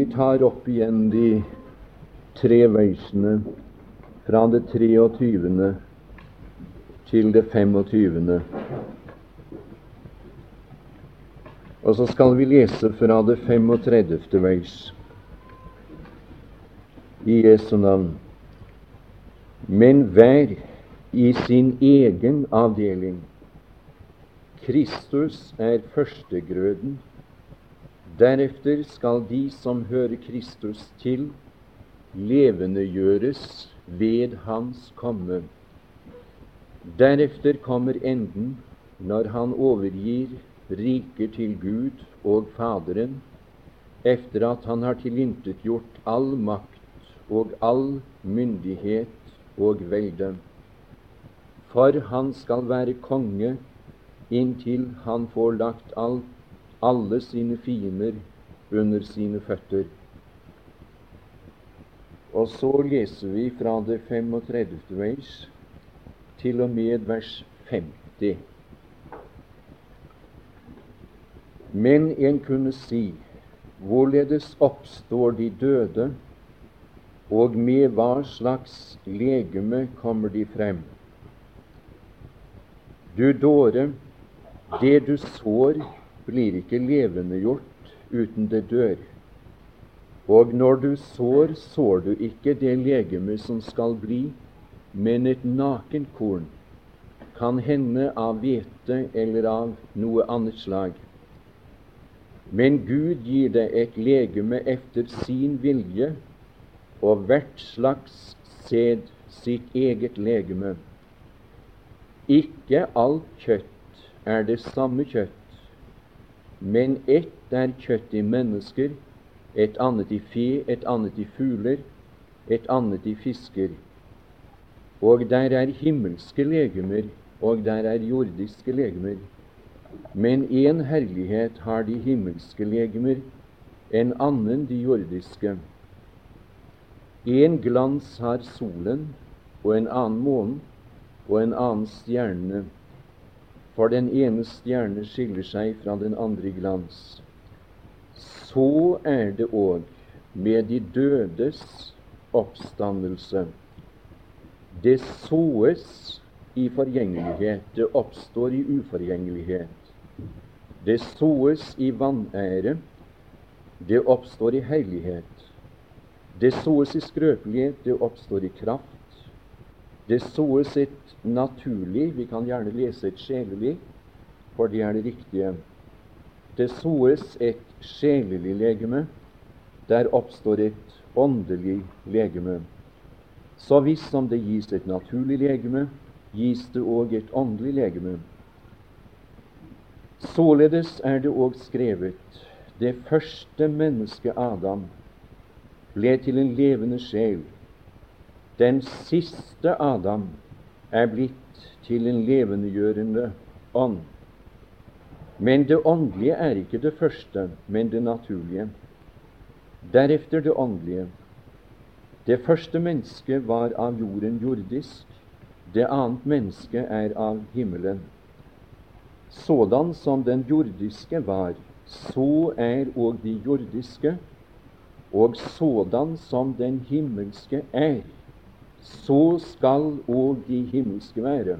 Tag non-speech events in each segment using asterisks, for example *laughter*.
Vi tar opp igjen de tre versene fra det 23. til det 25. Og så skal vi lese fra det 35. vers i Jesu navn. Men hver i sin egen avdeling. Kristus er førstegrøden. Deretter skal de som hører Kristus til, levendegjøres ved Hans komme. Deretter kommer enden, når Han overgir riket til Gud og Faderen, efter at Han har tilintetgjort all makt og all myndighet og velde. For han skal være konge inntil han får lagt alt, alle sine fiender under sine føtter. Og så leser vi fra det 35. vers til og med vers 50. Men en kunne si, hvorledes oppstår de døde, og med hva slags legeme kommer de frem? Du dåre, det du sår, blir ikke levendegjort uten det dør. Og når du sår, sår du ikke det legeme som skal bli, men et nakenkorn, kan hende av hvete eller av noe annet slag. Men Gud gir deg et legeme efter sin vilje, og hvert slags sæd sitt eget legeme. Ikke alt kjøtt er det samme kjøtt, men ett er kjøtt i mennesker, et annet i fe, et annet i fugler, et annet i fisker. Og der er himmelske legemer, og der er jordiske legemer. Men én herlighet har de himmelske legemer, en annen de jordiske. En glans har solen, og en annen månen, og en annen stjerne. For den ene stjerne skiller seg fra den andre glans. Så er det òg med de dødes oppstandelse. Det såes i forgjengelighet, det oppstår i uforgjengelighet. Det såes i vanære, det oppstår i hellighet. Det såes i skrøpelighet, det oppstår i kraft. Det såes et naturlig, vi kan gjerne lese et sjelelig, for det er det riktige. Det såes et sjelelig legeme. Der oppstår et åndelig legeme. Så hvis som det gis et naturlig legeme, gis det òg et åndelig legeme. Således er det òg skrevet det første mennesket Adam ble til en levende sjel. Den siste Adam er blitt til en levendegjørende ånd. Men det åndelige er ikke det første, men det naturlige. Deretter det åndelige. Det første mennesket var av jorden jordisk, det annet mennesket er av himmelen. Sådan som den jordiske var, så er òg de jordiske, og sådan som den himmelske er, så skal òg de himmelske være.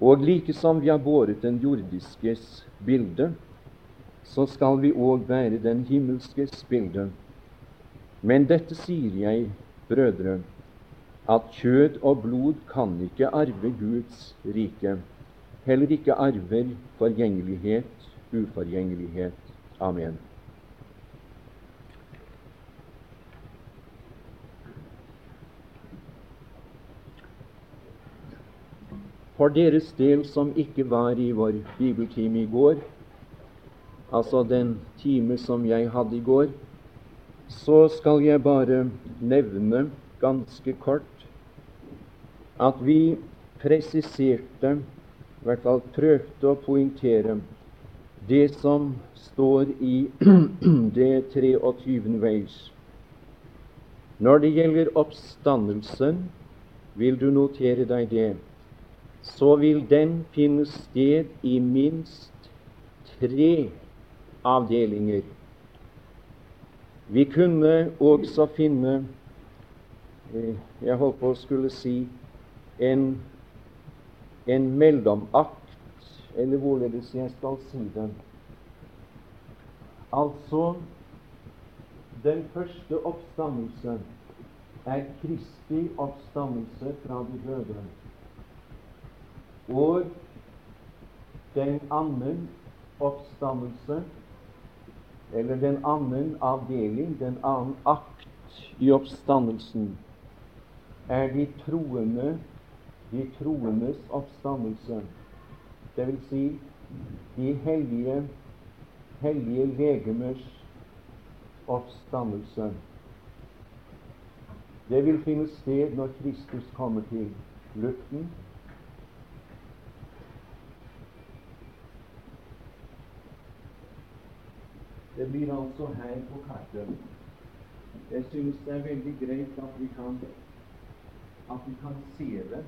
Og like som vi har båret den jordiskes bilde, så skal vi òg være den himmelskes bilde. Men dette sier jeg, brødre, at kjød og blod kan ikke arve Guds rike, heller ikke arver forgjengelighet, uforgjengelighet. Amen. For deres del som ikke var i vår bibeltime i går, altså den time som jeg hadde i går, så skal jeg bare nevne ganske kort at vi presiserte, i hvert fall prøvde å poengtere, det som står i *clears throat* det 23. vers. Når det gjelder oppstandelsen, vil du notere deg det så vil den finne sted i minst tre avdelinger. Vi kunne også finne eh, Jeg holdt på å skulle si en, en mellomakt, eller hvorledes jeg skal si det. Altså den første oppstandelse er Kristi oppstandelse fra de døde. Og den annen oppstandelse, eller den annen avdeling, den annen akt i oppstandelsen, er de troende, de troendes oppstandelse. Det vil si de hellige, hellige legemers oppstandelse. Det vil finne sted når Kristus kommer til luften Det blir altså her på kartet. Jeg synes det er veldig greit at vi kan, at vi kan se det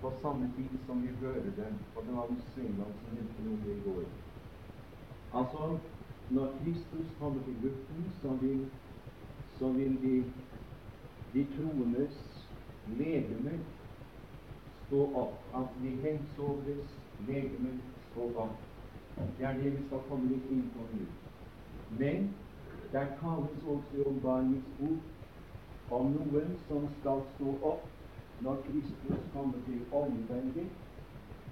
på samme tid som vi hører det. Og det var Sveinland som nevnte noe i går. Altså, når Kristus kommer til luften, så vil, så vil de, de troendes legemer stå opp. At de hensovres legemer stå opp. Det er det vi skal komme litt inn på nå. Men der tales også i Åpenbaringens bok om noen som skal stå opp når Kristus kommer til omveldet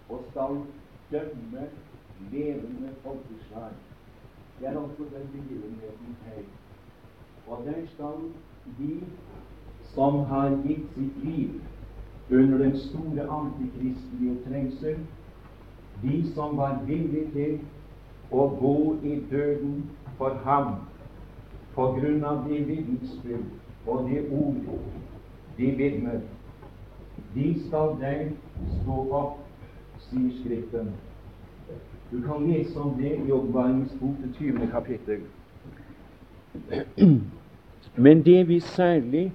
og skal dømme levende folkeslag. Det er altså den begivenheten her. Og der skal de som har gitt sitt liv under den store antikristelige trengsel, de som var villige til å gå i døden for ham på grunn av de vitnesbyrd og de ord de vitner. De skal deg stå opp, sier Skriften. Du kan lese om det i Åpenbaringens bok, det 20. kapittel. Men det vi særlig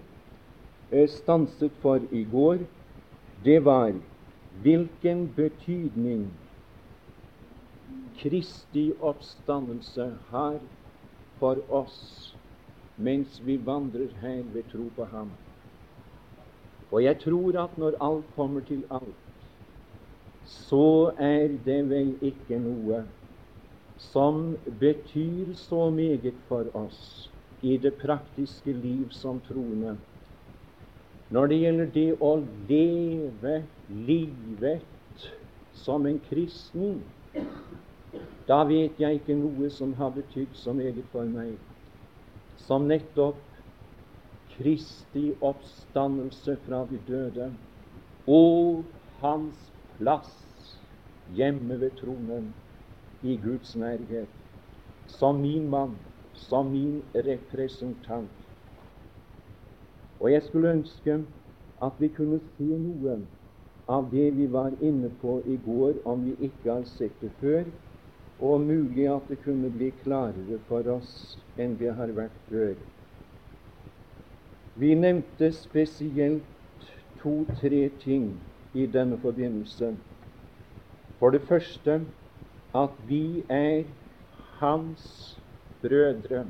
eh, stanset for i går, det var hvilken betydning Kristi oppstandelse har for oss mens vi vandrer her ved tro på Ham. Og jeg tror at når alt kommer til alt, så er det vel ikke noe som betyr så meget for oss i det praktiske liv som troende. Når det gjelder det å leve livet som en kristen, da vet jeg ikke noe som har betydd så meget for meg som nettopp Kristi oppstandelse fra de døde og hans plass hjemme ved tronen i Guds nærhet, som min mann, som min representant. Og jeg skulle ønske at vi kunne se noe av det vi var inne på i går, om vi ikke har sett det før, og mulig at det kunne bli klarere for oss enn det har vært før. Vi nevnte spesielt to-tre ting i denne forbindelse. For det første at vi er hans brødre.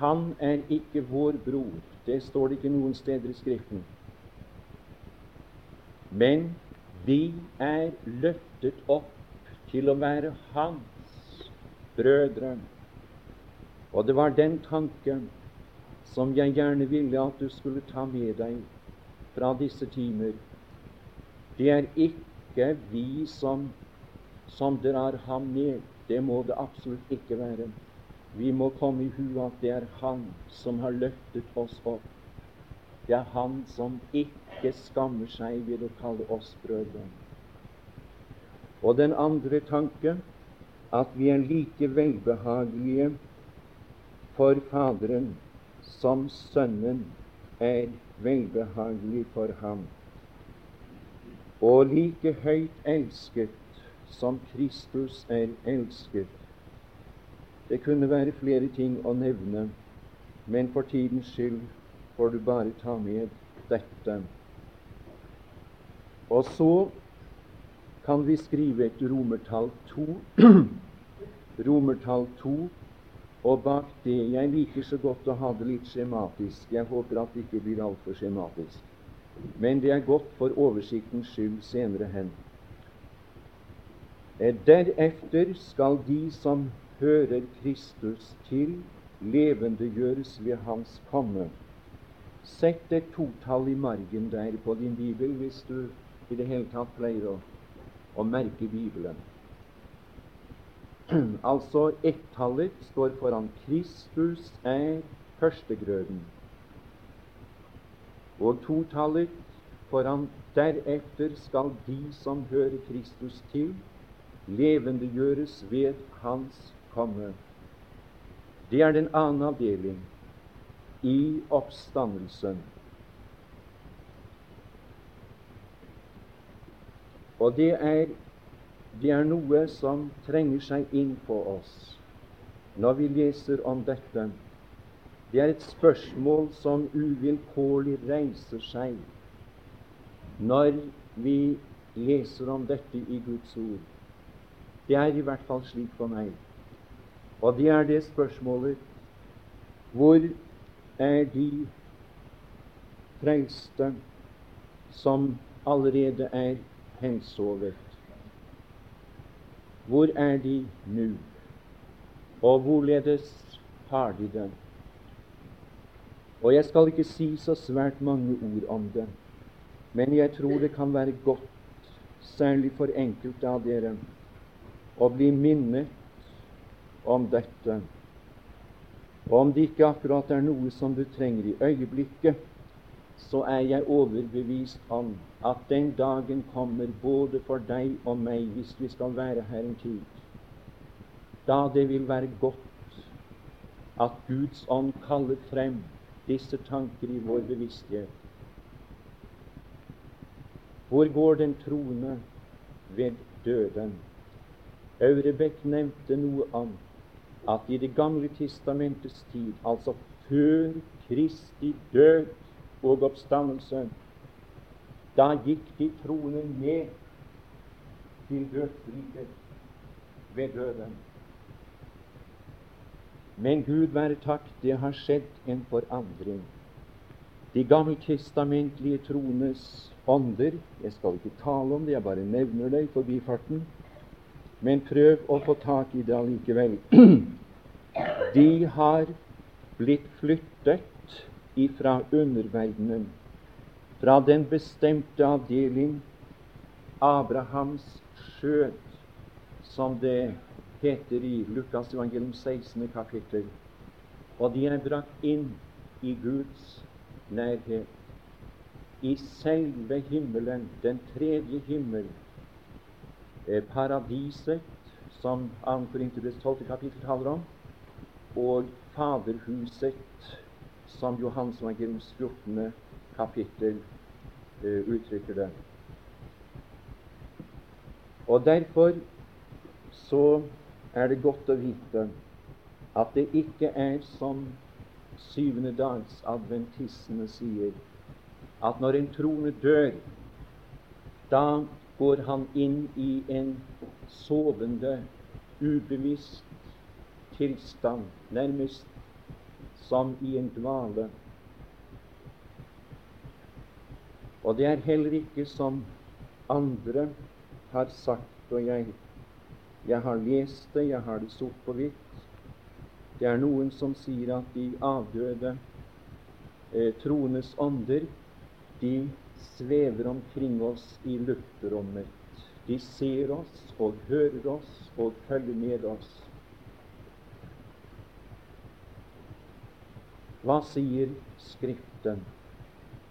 Han er ikke vår bror. Det står det ikke noen steder i Skriften. Men vi er løftet opp til å være hans brødre. Og det var den tanken som jeg gjerne ville at du skulle ta med deg fra disse timer. Det er ikke vi som, som drar ham ned. Det må det absolutt ikke være. Vi må komme i huet at det er Han som har løftet oss opp. Det er Han som ikke skammer seg ved å kalle oss brødre. Og den andre tanke at vi er like velbehagelige for Faderen som Sønnen er velbehagelig for ham. Og like høyt elsket som Kristus er elsket. Det kunne være flere ting å nevne, men for tidens skyld får du bare ta med dette. Og så kan vi skrive et romertall 2, *clears throat* romertall 2 Og bak det Jeg liker så godt å ha det litt skjematisk. Jeg håper at det ikke blir altfor skjematisk. Men det er godt for oversiktens skyld senere hen. Derefter deretter skal de som hører Kristus til, levendegjøres ved Hans komme. Sett et totall i margen der på din bibel hvis du i det hele tatt pleier å, å merke Bibelen. *clears throat* altså ett-tallet står foran Kristus er førstegrøden. Og totallet foran deretter skal de som hører Kristus til, levendegjøres ved Hans komme. Det er den annen avdeling i oppstandelsen. Og det er, det er noe som trenger seg inn på oss når vi leser om dette. Det er et spørsmål som uvilkårlig reiser seg når vi leser om dette i Guds ord. Det er i hvert fall slik for meg. Og det er det spørsmålet hvor er de frelste som allerede er hensovet? Hvor er de nå? Og hvorledes har de det? Og jeg skal ikke si så svært mange ord om det, men jeg tror det kan være godt, særlig for enkelte av dere, å bli minnet om dette og om det ikke akkurat er noe som du trenger i øyeblikket, så er jeg overbevist om at den dagen kommer både for deg og meg, hvis vi skal være her en tid, da det vil være godt at Guds ånd kaller frem disse tanker i vår bevissthet. Hvor går den troende ved døden? Aurebekk nevnte noe om at i Det gamle testamentets tid, altså før Kristi død og oppstandelse, da gikk de troende ned til dødsriket ved døden. Men Gud være takk, det har skjedd en forandring. De gammeltestamentlige troendes ånder Jeg skal ikke tale om det, jeg bare nevner det i forbifarten. Men prøv å få tak i det allikevel. *clears throat* De har blitt flyttet ifra underverdenen, fra den bestemte avdeling Abrahams skjød, som det heter i Lukas evangelium 16. kapittel. Og de er brakt inn i Guds nærhet. I selve himmelen, den tredje himmel, Eh, paradiset, som 2. Korinterbrev 12. kapittel taler om, og Faderhuset, som Johans evangeliums 14. kapittel uh, uttrykker det. Og Derfor så er det godt å vite at det ikke er som syvende dags adventistene sier, at når en troende dør, da går han inn i en sovende, ubevisst tilstand, nærmest som i en dvale. Og det er heller ikke som andre har sagt, og jeg, jeg har lest det, jeg har det sort på hvitt. Det er noen som sier at de avdøde eh, troendes ånder, de svever omkring oss i luftrommet. De ser oss og hører oss og følger med oss. Hva sier Skriften?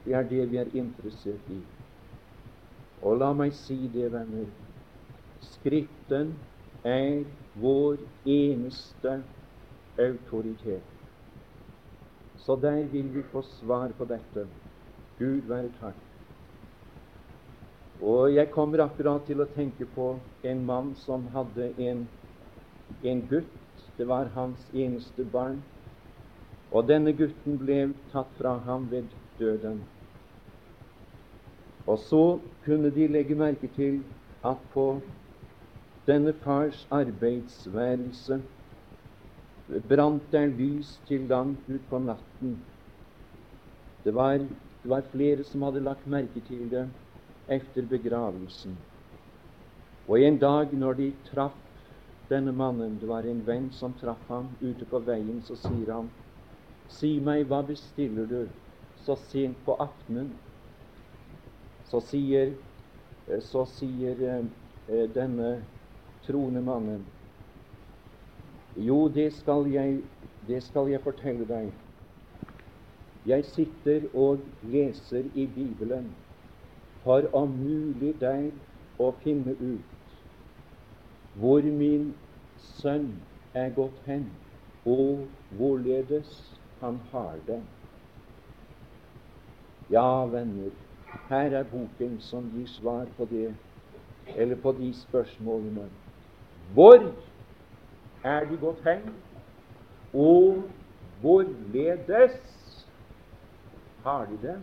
Det er det vi er interessert i. Og la meg si det, venner. Skriften er vår eneste autoritet. Så der vil vi få svar på dette. Gud være takk. Og jeg kommer akkurat til å tenke på en mann som hadde en, en gutt. Det var hans eneste barn. Og denne gutten ble tatt fra ham ved døden. Og så kunne de legge merke til at på denne fars arbeidsværelse brant der lys til langt ut på natten. Det var, det var flere som hadde lagt merke til det etter begravelsen. Og en dag når de traff denne mannen, det var en venn som traff ham ute på veien, så sier han, Si meg, hva bestiller du så sent på aftenen? Så sier, så sier eh, denne troende mannen, Jo, det skal jeg, det skal jeg fortelle deg. Jeg sitter og leser i Bibelen for om mulig der å finne ut hvor min sønn er gått hen, og hvorledes han har det. Ja, venner, her er boken som gir svar på det, eller på de spørsmålene. Hvor er de gått hen, og hvorledes har de det?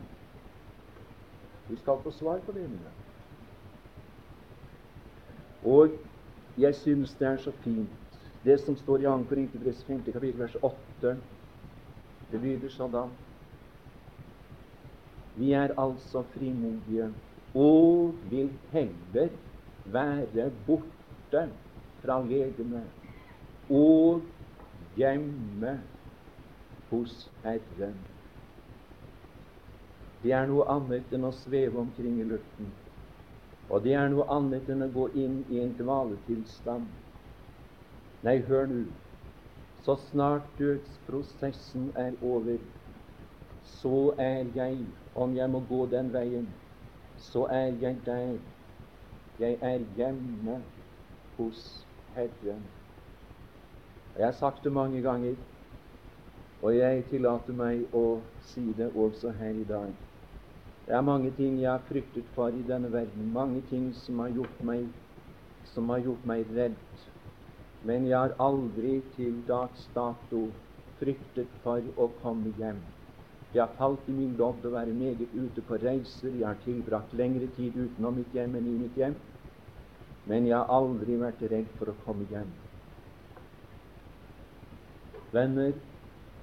Vi skal få svar på det. Mine. Og jeg synes det er så fint, det som står i 2. Korinterbrevs 5. kapittel vers 8. Det lyder sånn Vi er altså frimodige og vil heller være borte fra legene og hjemme hos Herren. Det er noe annet enn å sveve omkring i luften. Og det er noe annet enn å gå inn i en dvaletilstand. Nei, hør nå. Så snart dødsprosessen er over, så er jeg, om jeg må gå den veien, så er jeg der. Jeg er hjemme hos Herren. Jeg har sagt det mange ganger, og jeg tillater meg å si det også her i dag. Det er mange ting jeg har fryktet for i denne verden, mange ting som har gjort meg, som har gjort meg redd. Men jeg har aldri til dags dato fryktet for å komme hjem. Jeg har falt i min lodd å være meget ute på reiser. Jeg har tilbrakt lengre tid utenom mitt hjem enn i mitt hjem. Men jeg har aldri vært redd for å komme hjem. Venner,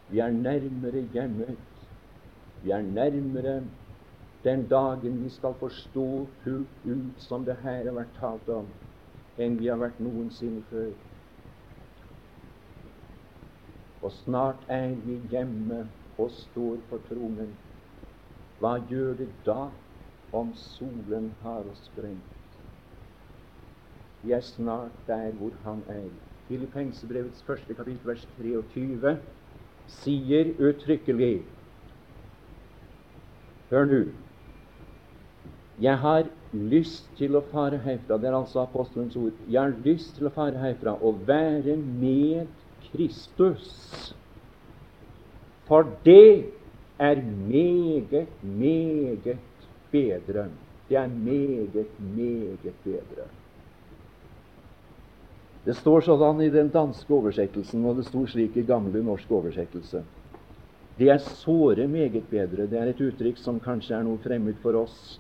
vi er nærmere hjemmet. Vi er nærmere den dagen vi skal forstå fullt ut som det her har vært talt om, enn vi har vært noensinne før. Og snart er vi hjemme og står på tronen. Hva gjør det da om solen har oss brent? Vi er snart der hvor Han er. Filippensebrevets første kapittel, vers 23, sier uttrykkelig Hør nå jeg har lyst til å fare herfra. Det er altså apostelens ord. Jeg har lyst til å fare herfra og være med Kristus. For det er meget, meget bedre. Det er meget, meget bedre. Det står sånn i den danske oversettelsen, og det sto slik i gamle norsk oversettelse. Det er såre meget bedre. Det er et uttrykk som kanskje er noe fremmed for oss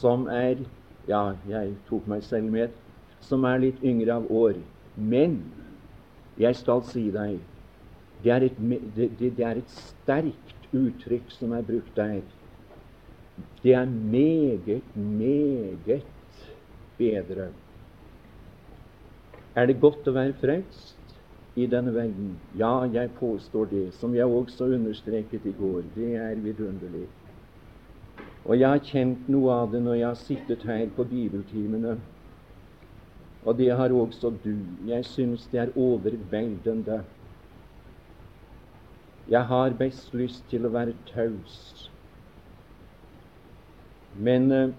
som er Ja, jeg tok meg selv med som er litt yngre av år. Men jeg skal si deg det er et, det, det er et sterkt uttrykk som er brukt der. Det er meget, meget bedre. Er det godt å være frelst i denne verden? Ja, jeg påstår det, som jeg også understreket i går. Det er vidunderlig. Og jeg har kjent noe av det når jeg har sittet her på bibeltimene. Og det har også du. Jeg syns det er overveldende. Jeg har best lyst til å være taus. Men eh,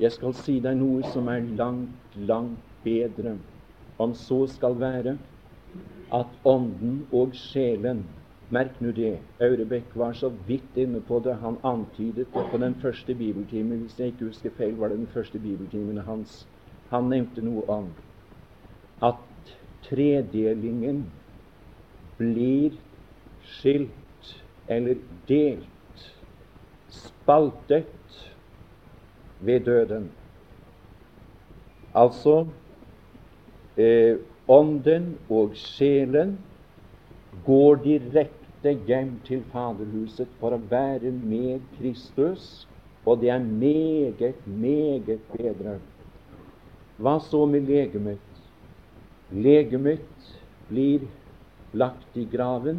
jeg skal si deg noe som er langt, langt bedre, om så skal være, at ånden og sjelen Merk nå det. Aurebekk var så vidt inne på det. Han antydet det på den første bibeltimen. Hvis jeg ikke husker feil, var det den første bibeltimen hans. Han nevnte noe om at tredelingen blir skilt eller delt, spaltet, ved døden. Altså eh, ånden og sjelen går direkte hjem til Faderhuset for å være med Kristus, og det er meget, meget bedre. Hva så med legemet? Legemet blir lagt i graven,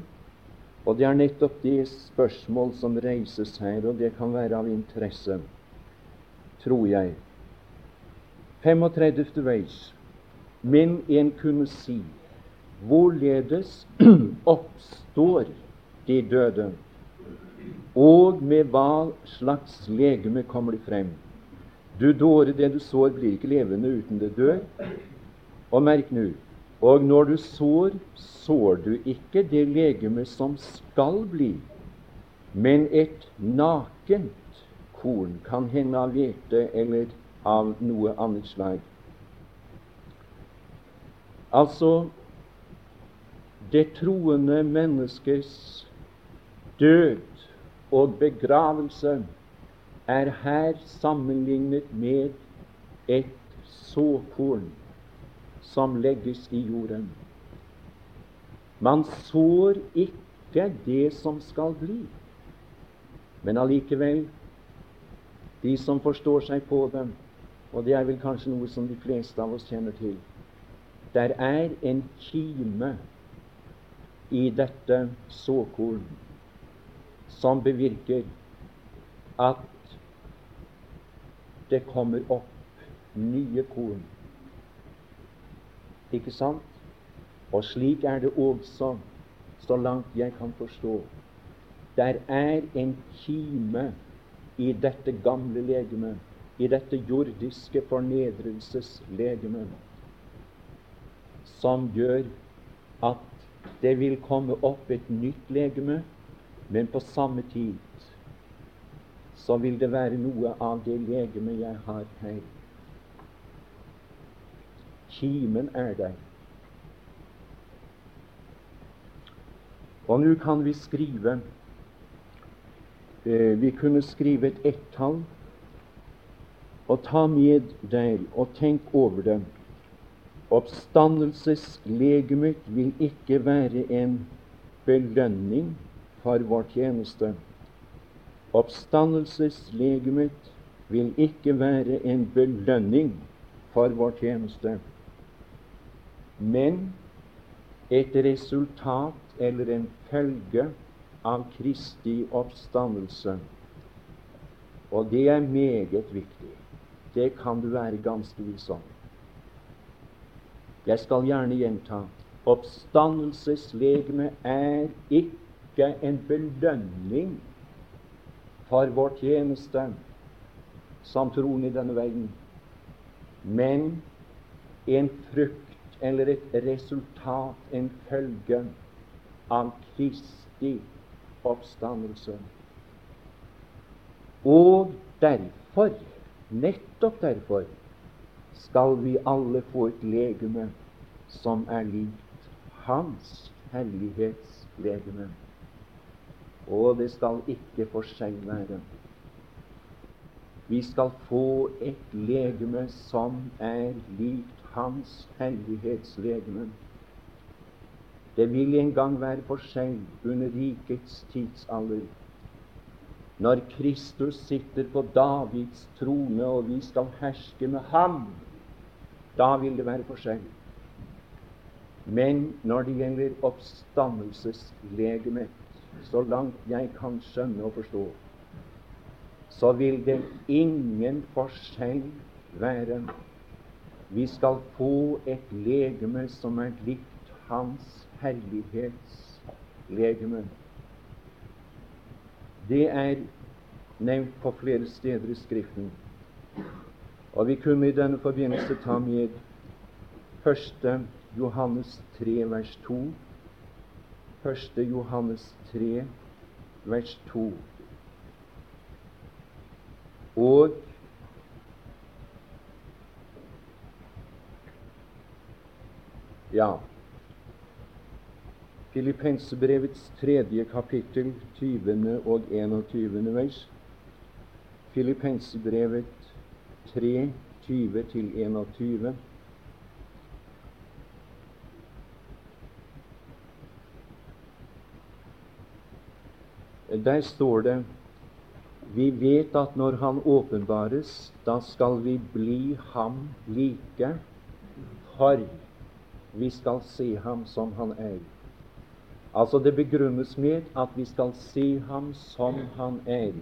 og det er nettopp det spørsmål som reises her, og det kan være av interesse, tror jeg. 35. veis. Men en kunne si hvorledes *clears throat* oppstår de døde, og med hva slags legeme kommer de frem? Du dåre, det du sår, blir ikke levende uten det dør. Og merk nå og når du sår, sår du ikke det legeme som skal bli, men et nakent korn, kan hende av hvete eller av noe annet slag. Altså det troende menneskes død og begravelse er her sammenlignet med et såkorn som legges i jorden. Man sår ikke det som skal bli, men allikevel, de som forstår seg på det, og det er vel kanskje noe som de fleste av oss kjenner til, der er en kime i dette såkorn som bevirker at det kommer opp nye korn. Ikke sant? Og slik er det også, så langt jeg kan forstå. Der er en kime i dette gamle legemet, i dette jordiske fornedrelseslegemet, som gjør at det vil komme opp et nytt legeme, men på samme tid så vil det være noe av det legemet jeg har her. Kimen er der. Og nå kan vi skrive eh, Vi kunne skrive et ett-tall og ta med der og tenk over det. Oppstandelseslegemet vil ikke være en belønning for vår tjeneste. Oppstandelseslegemet vil ikke være en belønning for vår tjeneste, men et resultat eller en følge av Kristi oppstandelse. Og det er meget viktig. Det kan du være ganske viss om. Jeg skal gjerne gjenta oppstandelseslegemet er ikke en belønning for vår tjeneste som troende i denne verden, men en frukt eller et resultat, en følge av Kristi oppstandelse. Og derfor, nettopp derfor, skal vi alle få et legeme som er likt Hans herlighetslegeme. Og det skal ikke for seg være. Vi skal få et legeme som er likt Hans hellighetslegeme. Det vil en gang være for seg under rikets tidsalder. Når Kristus sitter på Davids trone, og vi skal herske med ham, da vil det være for seg. Men når det gjelder oppstandelseslegemet, så langt jeg kan skjønne og forstå, så vil det ingen forskjell være. Vi skal få et legeme som er likt Hans herlighetslegeme. Det er nevnt på flere steder i Skriften. Og vi kunne i denne forbindelse ta med 1. Johannes 3, vers 2. 1. Johannes 3, vers 2. Og Ja, Filippensebrevets tredje kapittel, 20. og 21. vers. Filippensebrevet 3, 20 Der står det vi vet at når Han åpenbares, da skal vi bli ham like, for vi skal se ham som han er. Altså Det begrunnes med at vi skal se ham som han er.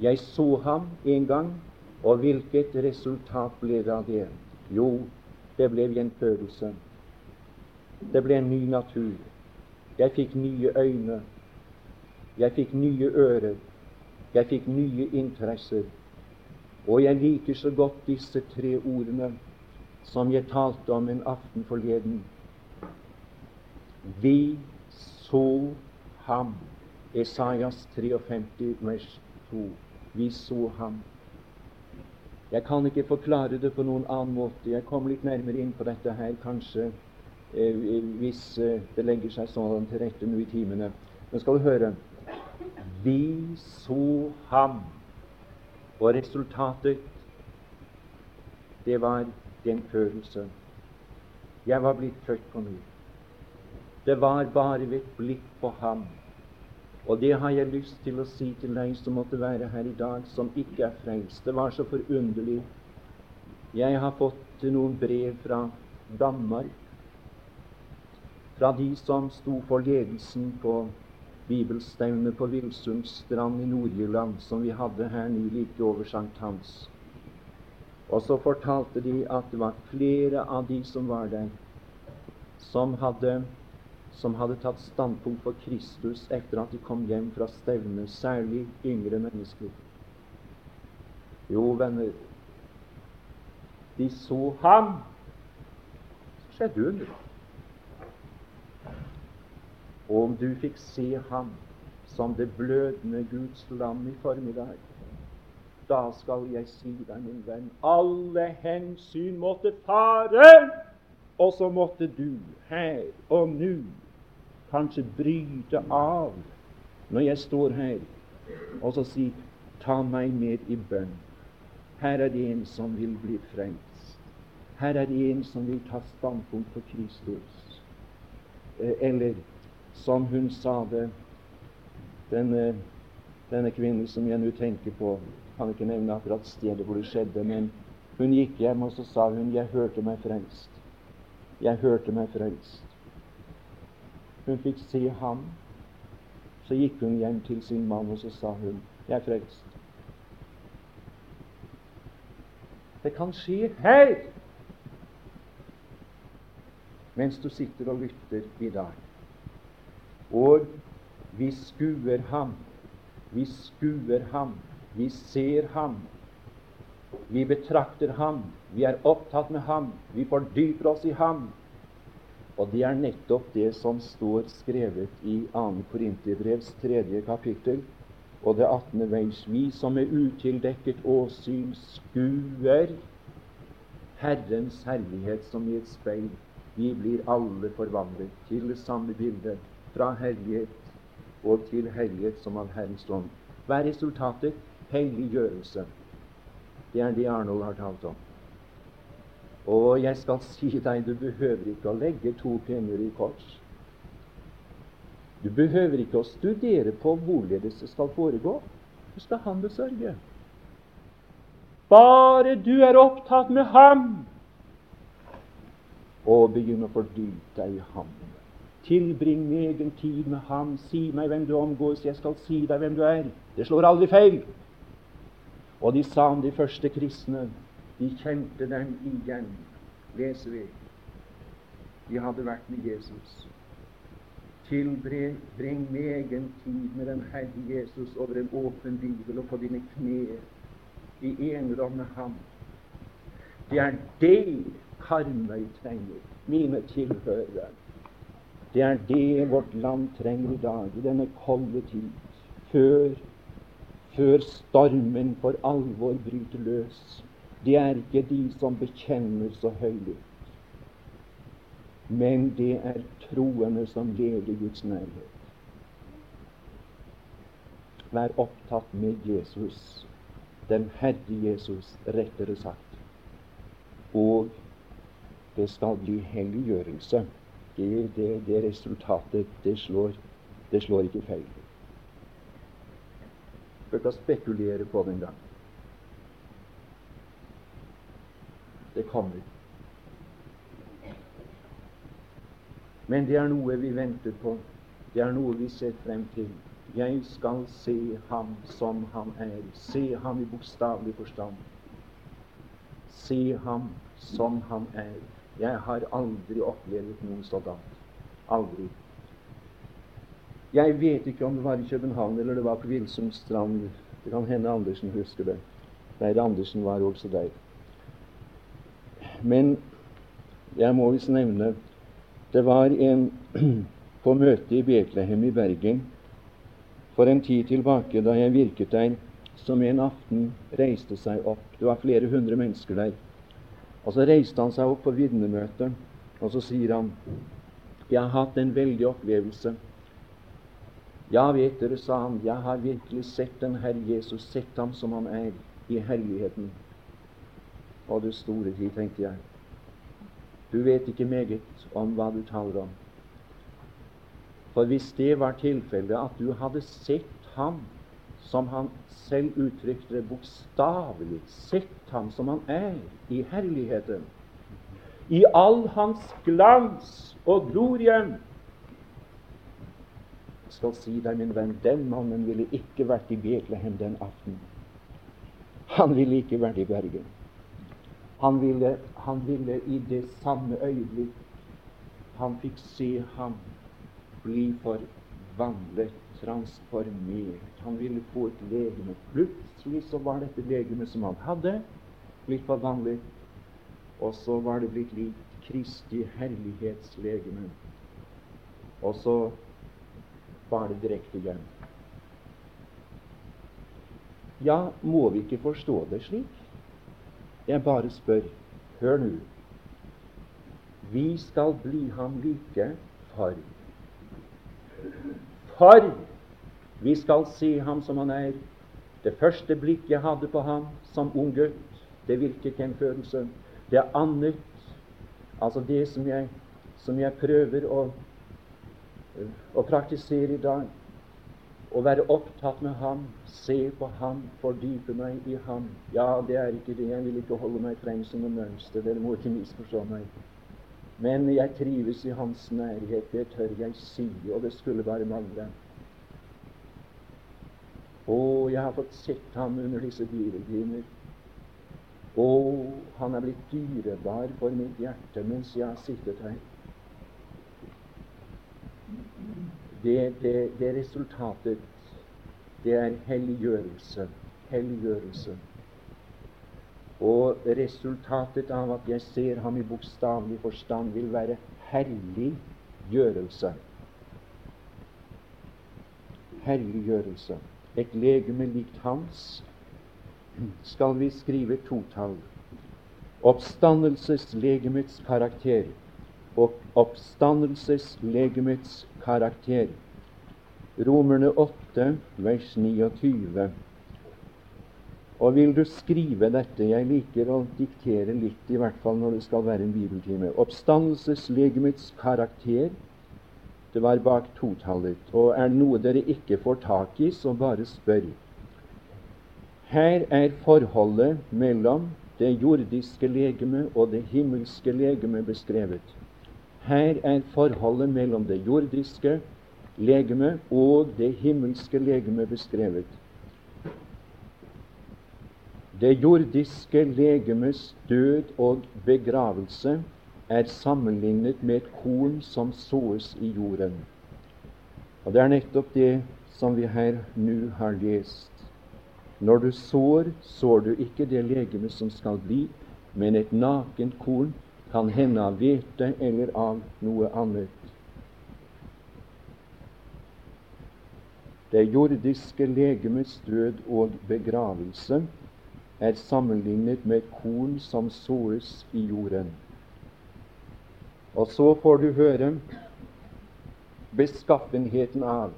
Jeg så ham en gang, og hvilket resultat ble det av det? Jo, det ble gjenfødelse. Det ble en ny natur. Jeg fikk nye øyne. Jeg fikk nye ører. Jeg fikk nye interesser. Og jeg liker så godt disse tre ordene som jeg talte om en aften forleden. Vi så ham. Esaias 53, vers 2. Vi så ham. Jeg kan ikke forklare det på noen annen måte. Jeg kommer litt nærmere inn på dette her kanskje eh, hvis eh, det legger seg sånn til rette nå i timene. Men skal du høre vi så ham. Og resultatet, det var den følelse. Jeg var blitt født på ny. Det var bare ved et blikk på ham. Og det har jeg lyst til å si til deg som måtte være her i dag, som ikke er frelst. Det var så forunderlig. Jeg har fått noen brev fra Danmark, fra de som sto for ledelsen på bibelstevne på Villsundstrand i Nord-Jylland som vi hadde her nå like over Hans. Og så fortalte de at det var flere av de som var der, som hadde, som hadde tatt standpunkt for Kristus etter at de kom hjem fra stevnet, særlig yngre mennesker. Jo, venner, de så ham. Så skjedde under. Og om du fikk se ham som det blødende Guds lam i formiddag, da skal jeg si deg, min venn, alle hensyn måtte fare, og så måtte du her og nå kanskje bryte av når jeg står her, og så si ta meg med i bønn. Her er det en som vil bli frelst. Her er det en som vil ta standpunkt for Kristus. Eh, eller som hun sa det, denne, denne kvinnen som jeg nå tenker på, kan ikke nevne akkurat stedet hvor det skjedde, men hun gikk hjem, og så sa hun 'Jeg hørte meg frelst'. Jeg hørte meg frelst. Hun fikk se ham. Så gikk hun hjem til sin mann, og så sa hun 'Jeg er frelst'. Det kan skje her mens du sitter og lytter i dag. Og vi skuer ham. Vi skuer ham. Vi ser ham. Vi betrakter ham. Vi er opptatt med ham. Vi fordyper oss i ham. Og det er nettopp det som står skrevet i 2. Korinterbrevs 3. kapittel og det 18. veis Vi som med utildekket åsyn skuer Herrens herlighet som i et speil. Vi blir alle forvandlet til det samme bildet fra hellighet og til hellighet som av Herrens ånd. Hva er resultatet? Helliggjørelse. Det er det Arnold har talt om. Og jeg skal si deg, du behøver ikke å legge to penger i kors. Du behøver ikke å studere på hvorledes det skal foregå. Du skal han besørge. Bare du er opptatt med ham og begynn å fordype deg i ham. Tilbring egen tid med ham. Si meg hvem du omgås, jeg skal si deg hvem du er. Det slår aldri feil. Og de sa om de første kristne, de kjente dem igjen, leser vi. De hadde vært med Jesus. Tilbring egen tid med den Herre Jesus over en åpen bibel og på dine knær i enerom med ham. Det er det Karmøy trenger, mine tilhørere. Det er det vårt land trenger i dag, i denne kolde tid, før, før stormen for alvor bryter løs. Det er ikke de som bekjenner så høylytt, men det er troende som lever i Guds nærhet. Vær opptatt med Jesus, den Herre Jesus, rettere sagt. Og det skal bli helliggjørelse det, det, det resultatet, det slår, det slår ikke feil. å spekulere på det engang. Det kommer. Men det er noe vi venter på. Det er noe vi ser frem til. Jeg skal se ham som han er. Se ham i bokstavelig forstand. Se ham som han er. Jeg har aldri opplevd noen soldat. Aldri. Jeg vet ikke om det var i København eller det var på Vilsumstrand. Det kan hende Andersen husker det. Geir Andersen var også der. Men jeg må visst nevne det var en *clears throat* på møte i Betlehem i Bergen for en tid tilbake, da jeg virket der, som en aften reiste seg opp. Det var flere hundre mennesker der. Og Så reiste han seg opp på vitnemøtet, og så sier han Jeg har hatt en veldig opplevelse. Ja, vet dere, sa han, jeg har virkelig sett den Herre Jesus, sett ham som han er, i herligheten. Og det store tid, tenkte jeg. Du vet ikke meget om hva du taler om. For hvis det var tilfellet at du hadde sett ham som han selv uttrykte det bokstavelig, sett ham som han er i herligheten, i all hans glans og glorie Jeg skal si deg, min venn, den mannen ville ikke vært i Betlehem den aften. Han ville ikke vært i Bergen. Han ville, han ville i det samme øyeblikk han fikk se ham bli forvandlet, transformert. Han ville få et legeme. Plutselig så var dette legemet som han hadde, blitt forvandlet. Og så var det blitt lik Kristi herlighetslegeme. Og så var det direkte hjem. Ja, må vi ikke forstå det slik? Jeg bare spør. Hør nå. Vi skal bli ham like for For vi skal se ham som han er. Det første blikk jeg hadde på ham som ung gutt, det virket følelse. Det er annet, altså det som jeg, som jeg prøver å, å praktisere i dag, å være opptatt med ham, se på ham, fordype meg i ham. Ja, det er ikke det. Jeg vil ikke holde meg frem som en mønster. Dere må ikke misforstå meg. Men jeg trives i hans nærhet. Det tør jeg si, og det skulle bare mangle. Å, jeg har fått sett ham under disse dyrebiner. Å, han er blitt dyrebar for mitt hjerte mens jeg har sittet her. det, det, det resultatet, det er helliggjørelse. Helliggjørelse. Og resultatet av at jeg ser ham i bokstavelig forstand, vil være helliggjørelse. Helliggjørelse. Et legeme likt hans skal vi skrive totall. Oppstandelseslegemets karakter og oppstandelseslegemets karakter. Romerne 8, vers 29. Og vil du skrive dette Jeg liker å diktere litt, i hvert fall når det skal være en bibeltime. Oppstandelseslegemets karakter. Det var bak totallet. Og er det noe dere ikke får tak i, så bare spør. Her er forholdet mellom det jordiske legeme og det himmelske legeme beskrevet. Her er forholdet mellom det jordiske legeme og det himmelske legeme beskrevet. Det jordiske legemes død og begravelse er sammenlignet med et korn som såes i jorden. Og Det er nettopp det som vi her nå har lest. Når du sår, sår du ikke det legeme som skal bli, men et nakent korn kan hende av hvete eller av noe annet. Det jordiske legemets død og begravelse er sammenlignet med korn som såes i jorden. Og så får du høre beskaffenheten av,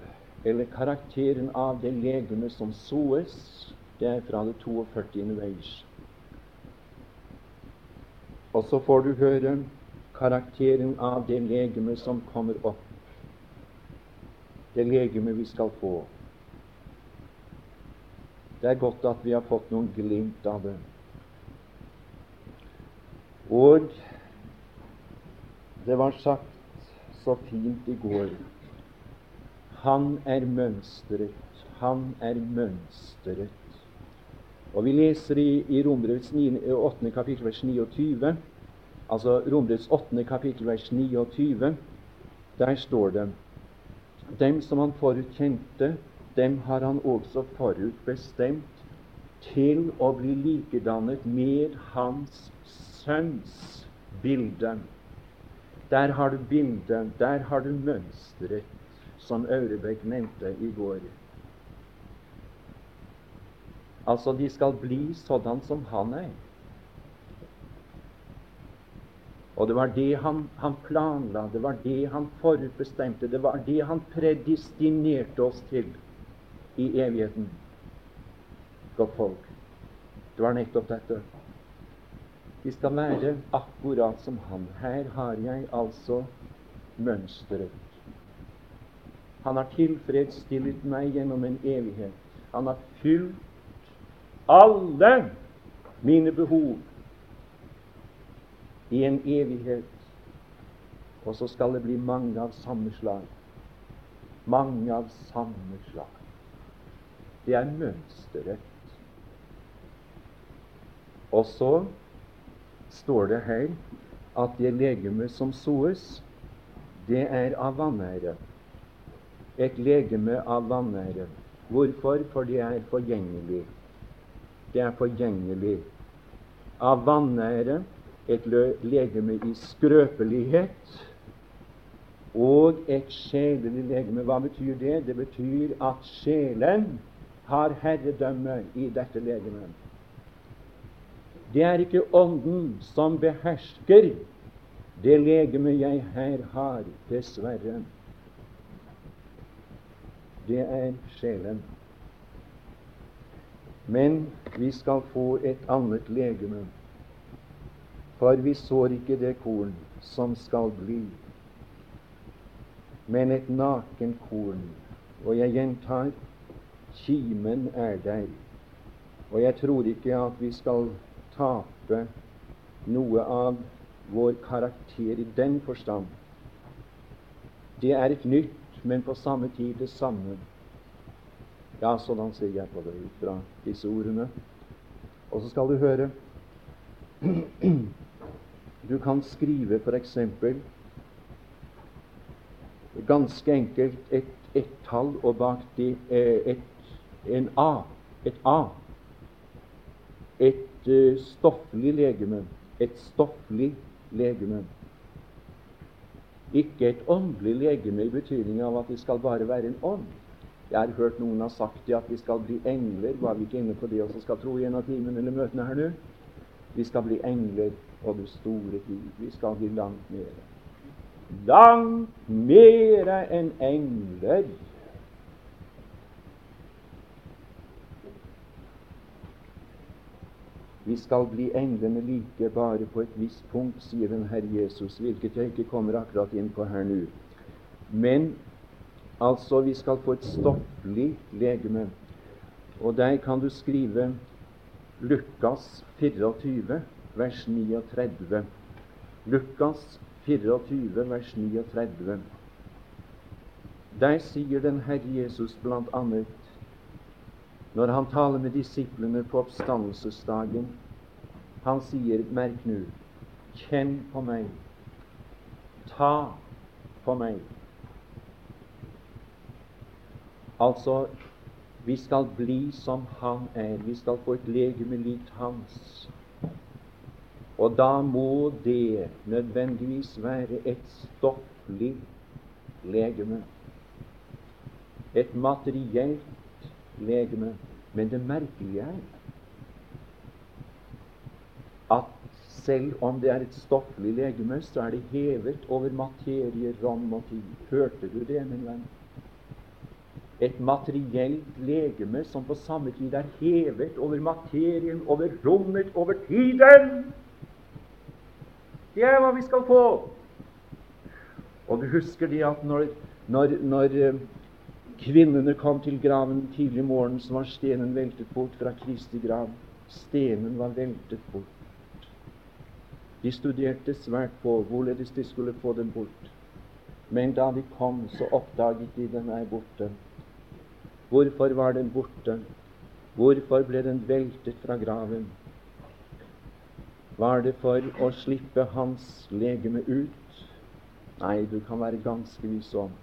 eller karakteren av, det legeme som såes. Det er fra det 42. vers. Og så får du høre karakteren av det legeme som kommer opp. Det legeme vi skal få. Det er godt at vi har fått noen glimt av det. Og det var sagt så fint i går Han er mønstret. Han er mønstret. Og Vi leser i, i Romerbrevets 8. kapittel vers 29, altså Romerbrevets 8. kapittel vers 29, der står det Dem som han forutkjente, dem har han også forutbestemt til å bli likedannet med Hans Sønns bilde. Der har du bildet, der har du mønsteret, som Aurebekk nevnte i går. Altså, de skal bli sådan som han er. Og det var det han, han, planla, det var det han forutbestemte, det var det han predestinerte oss til i evigheten. Godt folk. Det var nettopp dette. Vi skal være akkurat som han. Her har jeg altså mønsteret. Han har tilfredsstillet meg gjennom en evighet. Han har fylt alle mine behov i en evighet. Og så skal det bli mange av samme slag. Mange av samme slag. Det er mønsteret. Og så står det her at det legeme som soes, det er av vanære. Et legeme av vanære. Hvorfor? For det er forgjengelig det er forgjengelig. Av vanære et legeme i skrøpelighet og et sjelelig legeme. Hva betyr det? Det betyr at sjelen har herredømme i dette legemet. Det er ikke Ånden som behersker det legeme jeg her har, dessverre. Det er sjelen. Men vi skal få et annet legeme. For vi sår ikke det korn som skal bli, men et nakenkorn. Og jeg gjentar kimen er der. Og jeg tror ikke at vi skal tape noe av vår karakter i den forstand. Det er et nytt, men på samme tid det samme. Ja, sådan ser jeg på det ut fra disse ordene. Og så skal du høre *clears throat* Du kan skrive f.eks. ganske enkelt et ett-tall, og bak det et, en A. Et A. Et uh, stofflig legeme. Et stofflig legeme. Ikke et åndelig legeme i betydning av at det skal bare være en ånd. Jeg har hørt noen har sagt det at vi skal bli engler. Var vi ikke inne på det også skal tro i en av timene eller møtene her nå? Vi skal bli engler og det store tid. Vi skal bli langt mer. Langt mer enn engler. Vi skal bli englene like bare på et visst punkt, sier den Herre Jesus, hvilket jeg ikke kommer akkurat inn på her nå. Men Altså, vi skal få et stofflig legeme. Og der kan du skrive Lukas 24, vers 39. Lukas 24, vers 39. Der sier den Herre Jesus bl.a. når han taler med disiplene på oppstandelsesdagen Han sier, merk nå, kjenn på meg, ta på meg. Altså, vi skal bli som Han er. Vi skal få et legeme likt Hans. Og da må det nødvendigvis være et stofflig legeme. Et materielt legeme. Men det merkelige er at selv om det er et stofflig legeme, så er det hevet over materie, rom og tid. Hørte du det, min venn? et materielt legeme som på samme tid er hevet over materien, over rommet, over tiden. Det er hva vi skal få. Og du husker det at når, når, når eh, kvinnene kom til graven tidlig morgen, så var stenen veltet bort fra Kristi grav. Stenen var veltet bort. De studerte svært på hvorledes de skulle få den bort. Men da de kom, så oppdaget de den er borte. Hvorfor var den borte? Hvorfor ble den veltet fra graven? Var det for å slippe hans legeme ut? Nei, du kan være ganske viss om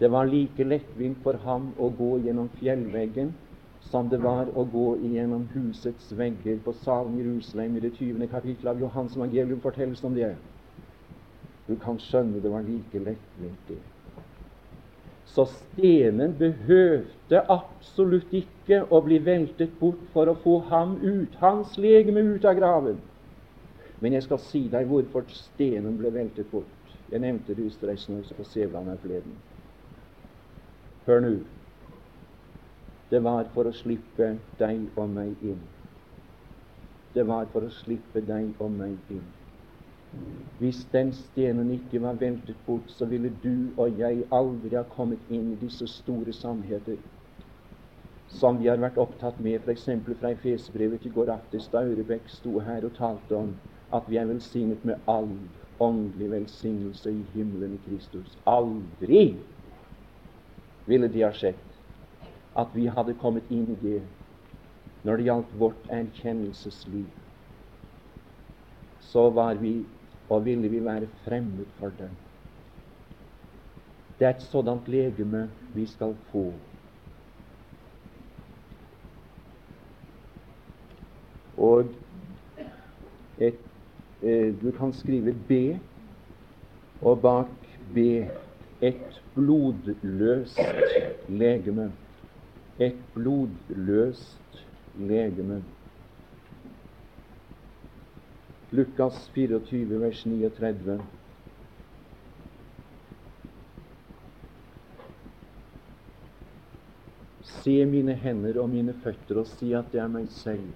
det var like lettvint for ham å gå gjennom fjellveggen som det var å gå gjennom husets vegger på salen i Jerusalem i det 20. kapittel av Johans evangelium fortelles om det. Du kan skjønne det var like lettvint, det. Så stenen behøvde absolutt ikke å bli veltet bort for å få ham ut, hans legeme ut av graven. Men jeg skal si deg hvorfor stenen ble veltet bort. Jeg nevnte det i også på Sævland her forleden. Hør nå. Det var for å slippe deg og meg inn. Det var for å slippe deg og meg inn. Hvis den stenen ikke var veltet bort, så ville du og jeg aldri ha kommet inn i disse store sannheter som vi har vært opptatt med, f.eks. fra Efesbrevet i går aftes, da Aurebekk sto her og talte om at vi er velsignet med all åndelig velsignelse i himmelen i Kristus. Aldri ville de ha sett at vi hadde kommet inn i det når det gjaldt vårt erkjennelsesliv. Så var vi og ville vi være fremmed for det. Det er et sådant legeme vi skal få. Og et, eh, du kan skrive B, og bak B et blodløst legeme. Et blodløst legeme. Lukas 24, vers 39. Se mine hender og mine føtter og si at det er meg selv.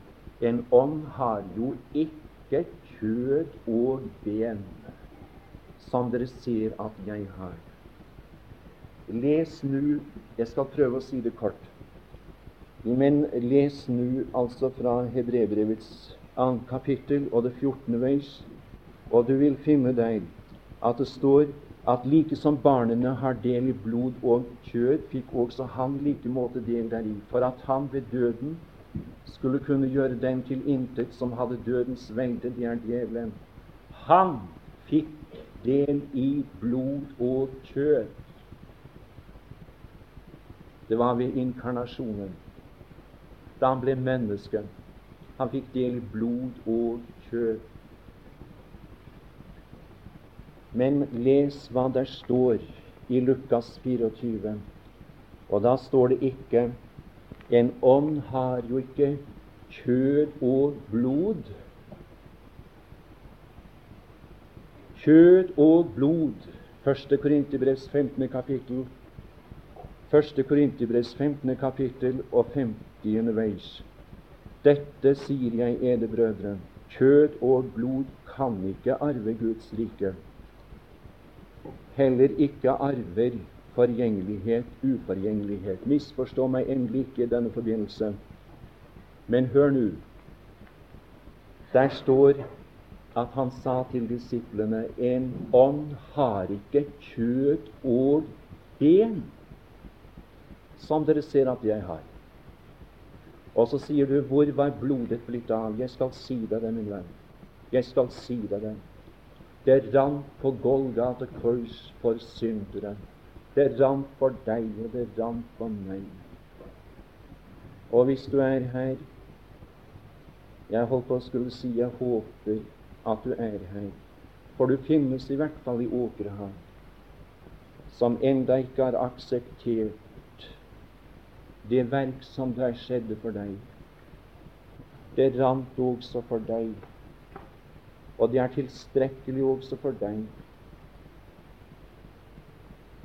En ånd har jo ikke kjød og ben, som dere ser at jeg har. Les nå Jeg skal prøve å si det kort. Men les nå altså fra Hebrebrevets kapittel og det 14. vers, og du vil finne deg at det står at like som barnene har del i blod og kjød, fikk også han like måte del deri, for at han ved døden skulle kunne gjøre den til intet som hadde dødens velde, det er djevelen. Han fikk del i blod og kjød. Det var ved inkarnasjonen, da han ble menneske. Han fikk del i blod og kjød. Men les hva der står i Lukas 24. Og da står det ikke En ånd har jo ikke kjød og blod. Kjød og blod. 1. Korinterbrevs 15. kapittel Første Korinterbrevs 15. kapittel og 50. veis. Dette sier jeg ede brødre, kjød og blod kan ikke arve Guds rike. Heller ikke arver forgjengelighet, uforgjengelighet. Misforstå meg endelig ikke i denne forbindelse. Men hør nå. Der står at han sa til disiplene en ånd har ikke kjød og ben som dere ser at jeg har. Og så sier du, hvor var blodet blitt av? Jeg skal si deg det, min venn. Jeg skal si deg det. Det rant på Golgata kors for syndere. Det rant for deg, og det rant for meg. Og hvis du er her Jeg holdt på å skulle si jeg håper at du er her. For du finnes i hvert fall i Åkrehamn, som enda ikke har akseptert det verk som der skjedde for deg, det rant også for deg. Og det er tilstrekkelig også for deg.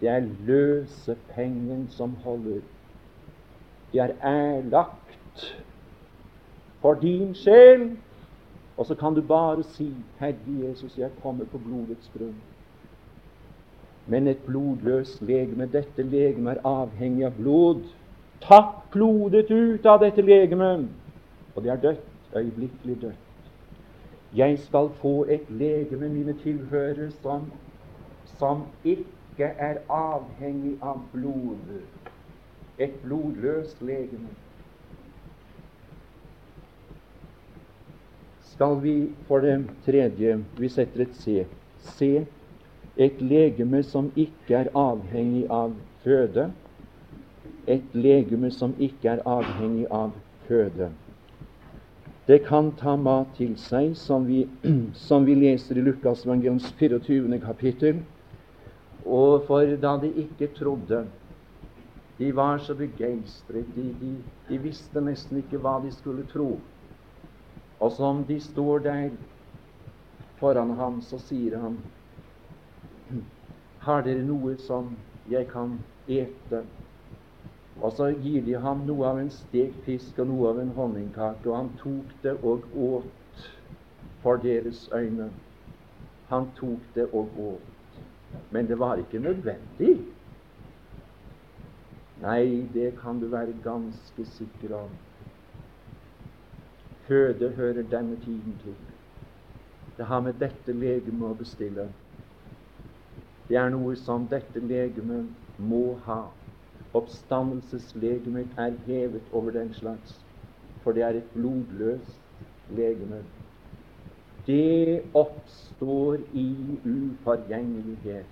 Det er løsepengen som holder. Det er erlagt for din sjel. Og så kan du bare si, 'Herre Jesus, jeg kommer på blodets grunn'. men et blodløst legeme. Dette legemet er avhengig av blod. Tapp blodet ut av dette legemet, og det er dødt. Øyeblikkelig dødt. Jeg skal få et legeme, mine tilhører, som, som ikke er avhengig av blod. Et blodløst legeme. Skal vi for det tredje Vi setter et C. C et legeme som ikke er avhengig av føde. Et legeme som ikke er avhengig av føde. Det kan ta mat til seg, som vi, *clears throat* som vi leser i Lukas evangeliums 24. kapittel. Og for da de ikke trodde De var så begeistret. De, de, de visste nesten ikke hva de skulle tro. Og som de står der foran ham, så sier han *clears throat* har dere noe som jeg kan ete? Og så gir de ham noe av en stekt fisk og noe av en honningkake, og han tok det og åt for deres øyne. Han tok det og åt. Men det var ikke nødvendig. Nei, det kan du være ganske sikker om. Føde hører denne tiden til. Det har med dette legemet å bestille. Det er noe som dette legemet må ha. Oppstandelseslegemet er hevet over den slags, for det er et blodløst legeme. Det oppstår i uforgjengelighet.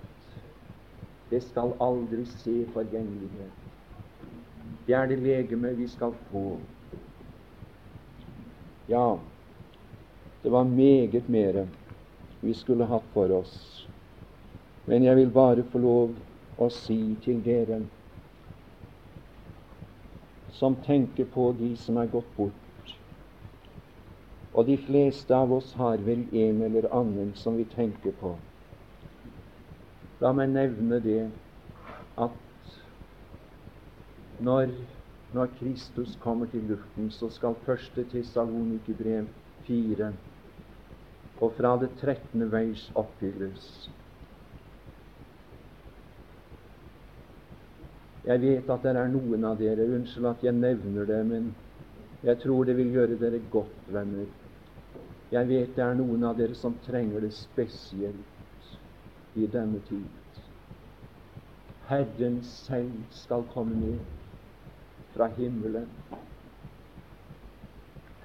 Det skal aldri se forgjengelighet. Det er det legeme vi skal få. Ja, det var meget mere vi skulle hatt for oss. Men jeg vil bare få lov å si til dere som tenker på de som er gått bort Og de fleste av oss har vel en eller annen som vi tenker på. La meg nevne det at når, når Kristus kommer til luften, så skal første Tessalonikerbrev 4 og fra det 13. veis oppfylles. Jeg vet at det er noen av dere Unnskyld at jeg nevner det, men jeg tror det vil gjøre dere godt, venner. Jeg vet det er noen av dere som trenger det spesielt i denne tid. Herren selv skal komme ned fra himmelen.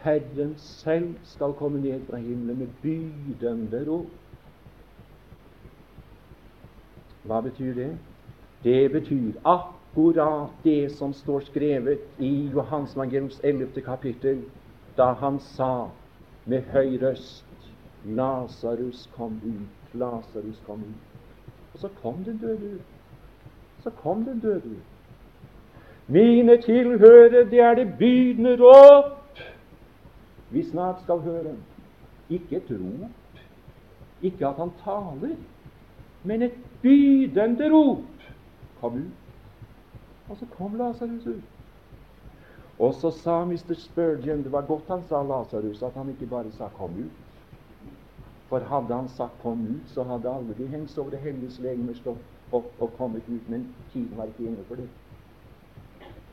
Herren selv skal komme ned fra himmelen med bydende ro. Hva betyr det? Det betyr at akkurat det som står skrevet i Johans evangeliums 11. kapittel, da han sa med høy røst Lasarus kom ut, Lasarus kom ut. Og så kom den døde ut. Så kom den døde ut. Mine tilhørere, det er det bydende råp vi snart skal høre. Ikke et rop, ikke at han taler, men et bydende rop. Kom ut. Og så kom Lasarus ut. Og så sa Mr. Spurgeon Det var godt han sa Lasarus, at han ikke bare sa 'kom ut'. For hadde han sagt 'kom ut', så hadde alle de hengt over det helliges legemer stått opp og kommet ut. Men tiden var ikke inne for det.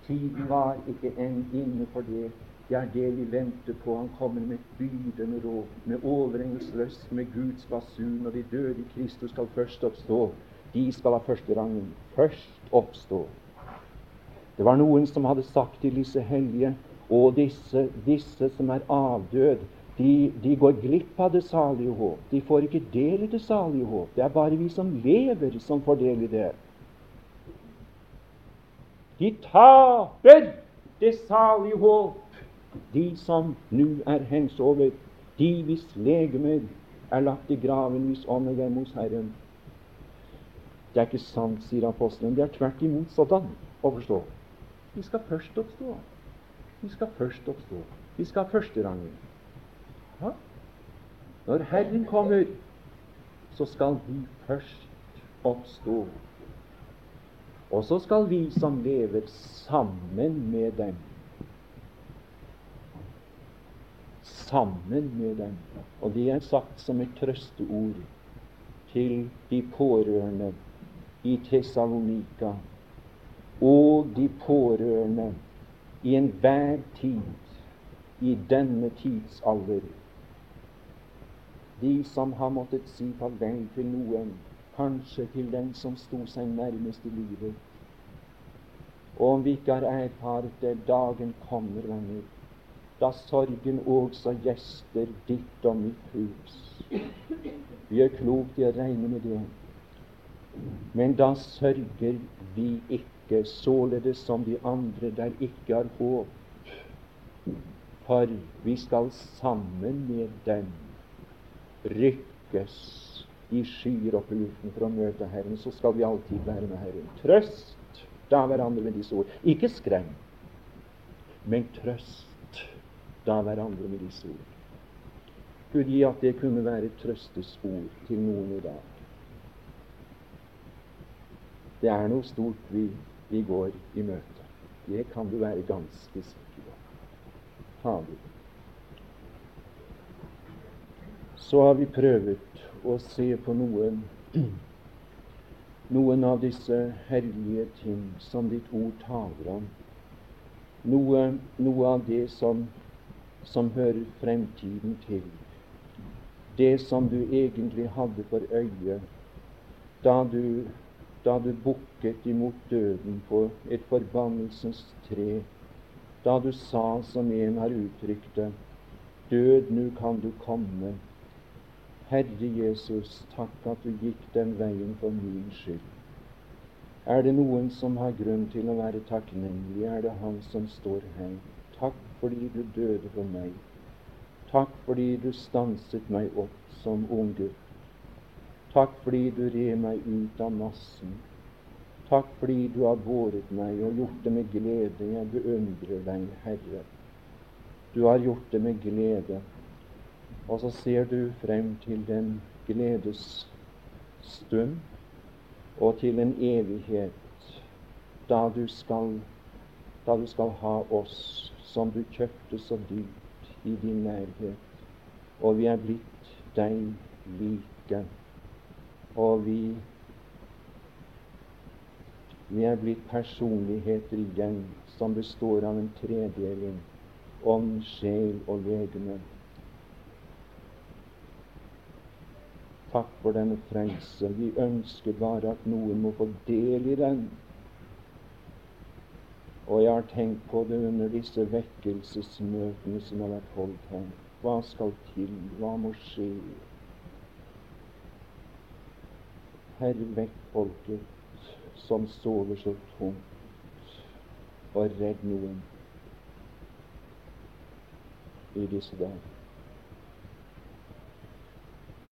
Tiden var ikke enn inne for det. Det er det vi venter på. Han kommer med bydende råd, med overengelsesløst med Guds basun, og de døde i Kristus skal først oppstå. De skal ha første rangen. Først oppstå. Det var noen som hadde sagt til disse hellige og disse, disse som er avdød, de, de, går glipp av det salige håp. De får ikke del i det salige håp. Det er bare vi som lever, som får del i det. De taper det salige håp, de som nå er hengt over, de hvis legemer er lagt i graven, hvis ånd er hos Herren. Det er ikke sant, sier apostelen. Det er tvert imot sådan å forstå. Vi skal først oppstå. Vi skal først oppstå. Vi skal ha førsterangen. Ja? Når Herren kommer, så skal vi først oppstå. Og så skal vi som lever sammen med dem Sammen med dem. Og det er sagt som et trøsteord til de pårørende i Tessalonika og de pårørende i enhver tid i denne tidsalder. De som har måttet si farvel til noen, kanskje til den som sto seg nærmest i livet. Og om vi ikke har erfart det, dagen kommer, venner, da sorgen også gjester ditt og mitt hus. Vi er klokt i å regne med det. Men da sørger vi ikke således som de andre der ikke har håp. For vi skal sammen med dem rykkes i skyer opp i luften for å møte Herren. Så skal vi alltid være med Herren. Trøst da hverandre med disse ord. Ikke skrem, men trøst da hverandre med disse ord. Gud gi at det kunne være et trøstespor til noen i dag. Det er noe stort vi, vi går i møte. Det kan du være ganske sikker på. Fader. Så har vi prøvd å se på noen noen av disse herlige ting som ditt ord taler om. Noe, noe av det som, som hører fremtiden til det som du egentlig hadde for øye da du, da du bukket imot døden på et forbannelsens tre, da du sa som en har uttrykt det, Død, nu kan du komme. Herre Jesus, takk at du gikk den veien for min skyld. Er det noen som har grunn til å være takknemlig, er det han som står her. Takk fordi du døde for meg. Takk fordi du stanset meg opp som ung gutt. Takk fordi du red meg ut av massen. Takk fordi du har båret meg og gjort det med glede. Jeg beundrer deg, Herre. Du har gjort det med glede. Og så ser du frem til den gledes stund og til en evighet da du skal, da du skal ha oss som du kjøpte så dyrt i din nærhet. Og vi er blitt deg like. Og vi, vi er blitt personligheter igjen som består av en tredeling ånd, sjel og legeme. Takk for denne frelse. Vi ønsker bare at noen må få del i den. Og jeg har tenkt på det under disse vekkelsesmøtene som har vært holdt her. Hva skal til? Hva må skje? Herre, vekk folket som sover så tungt, og redd noen i disse dager.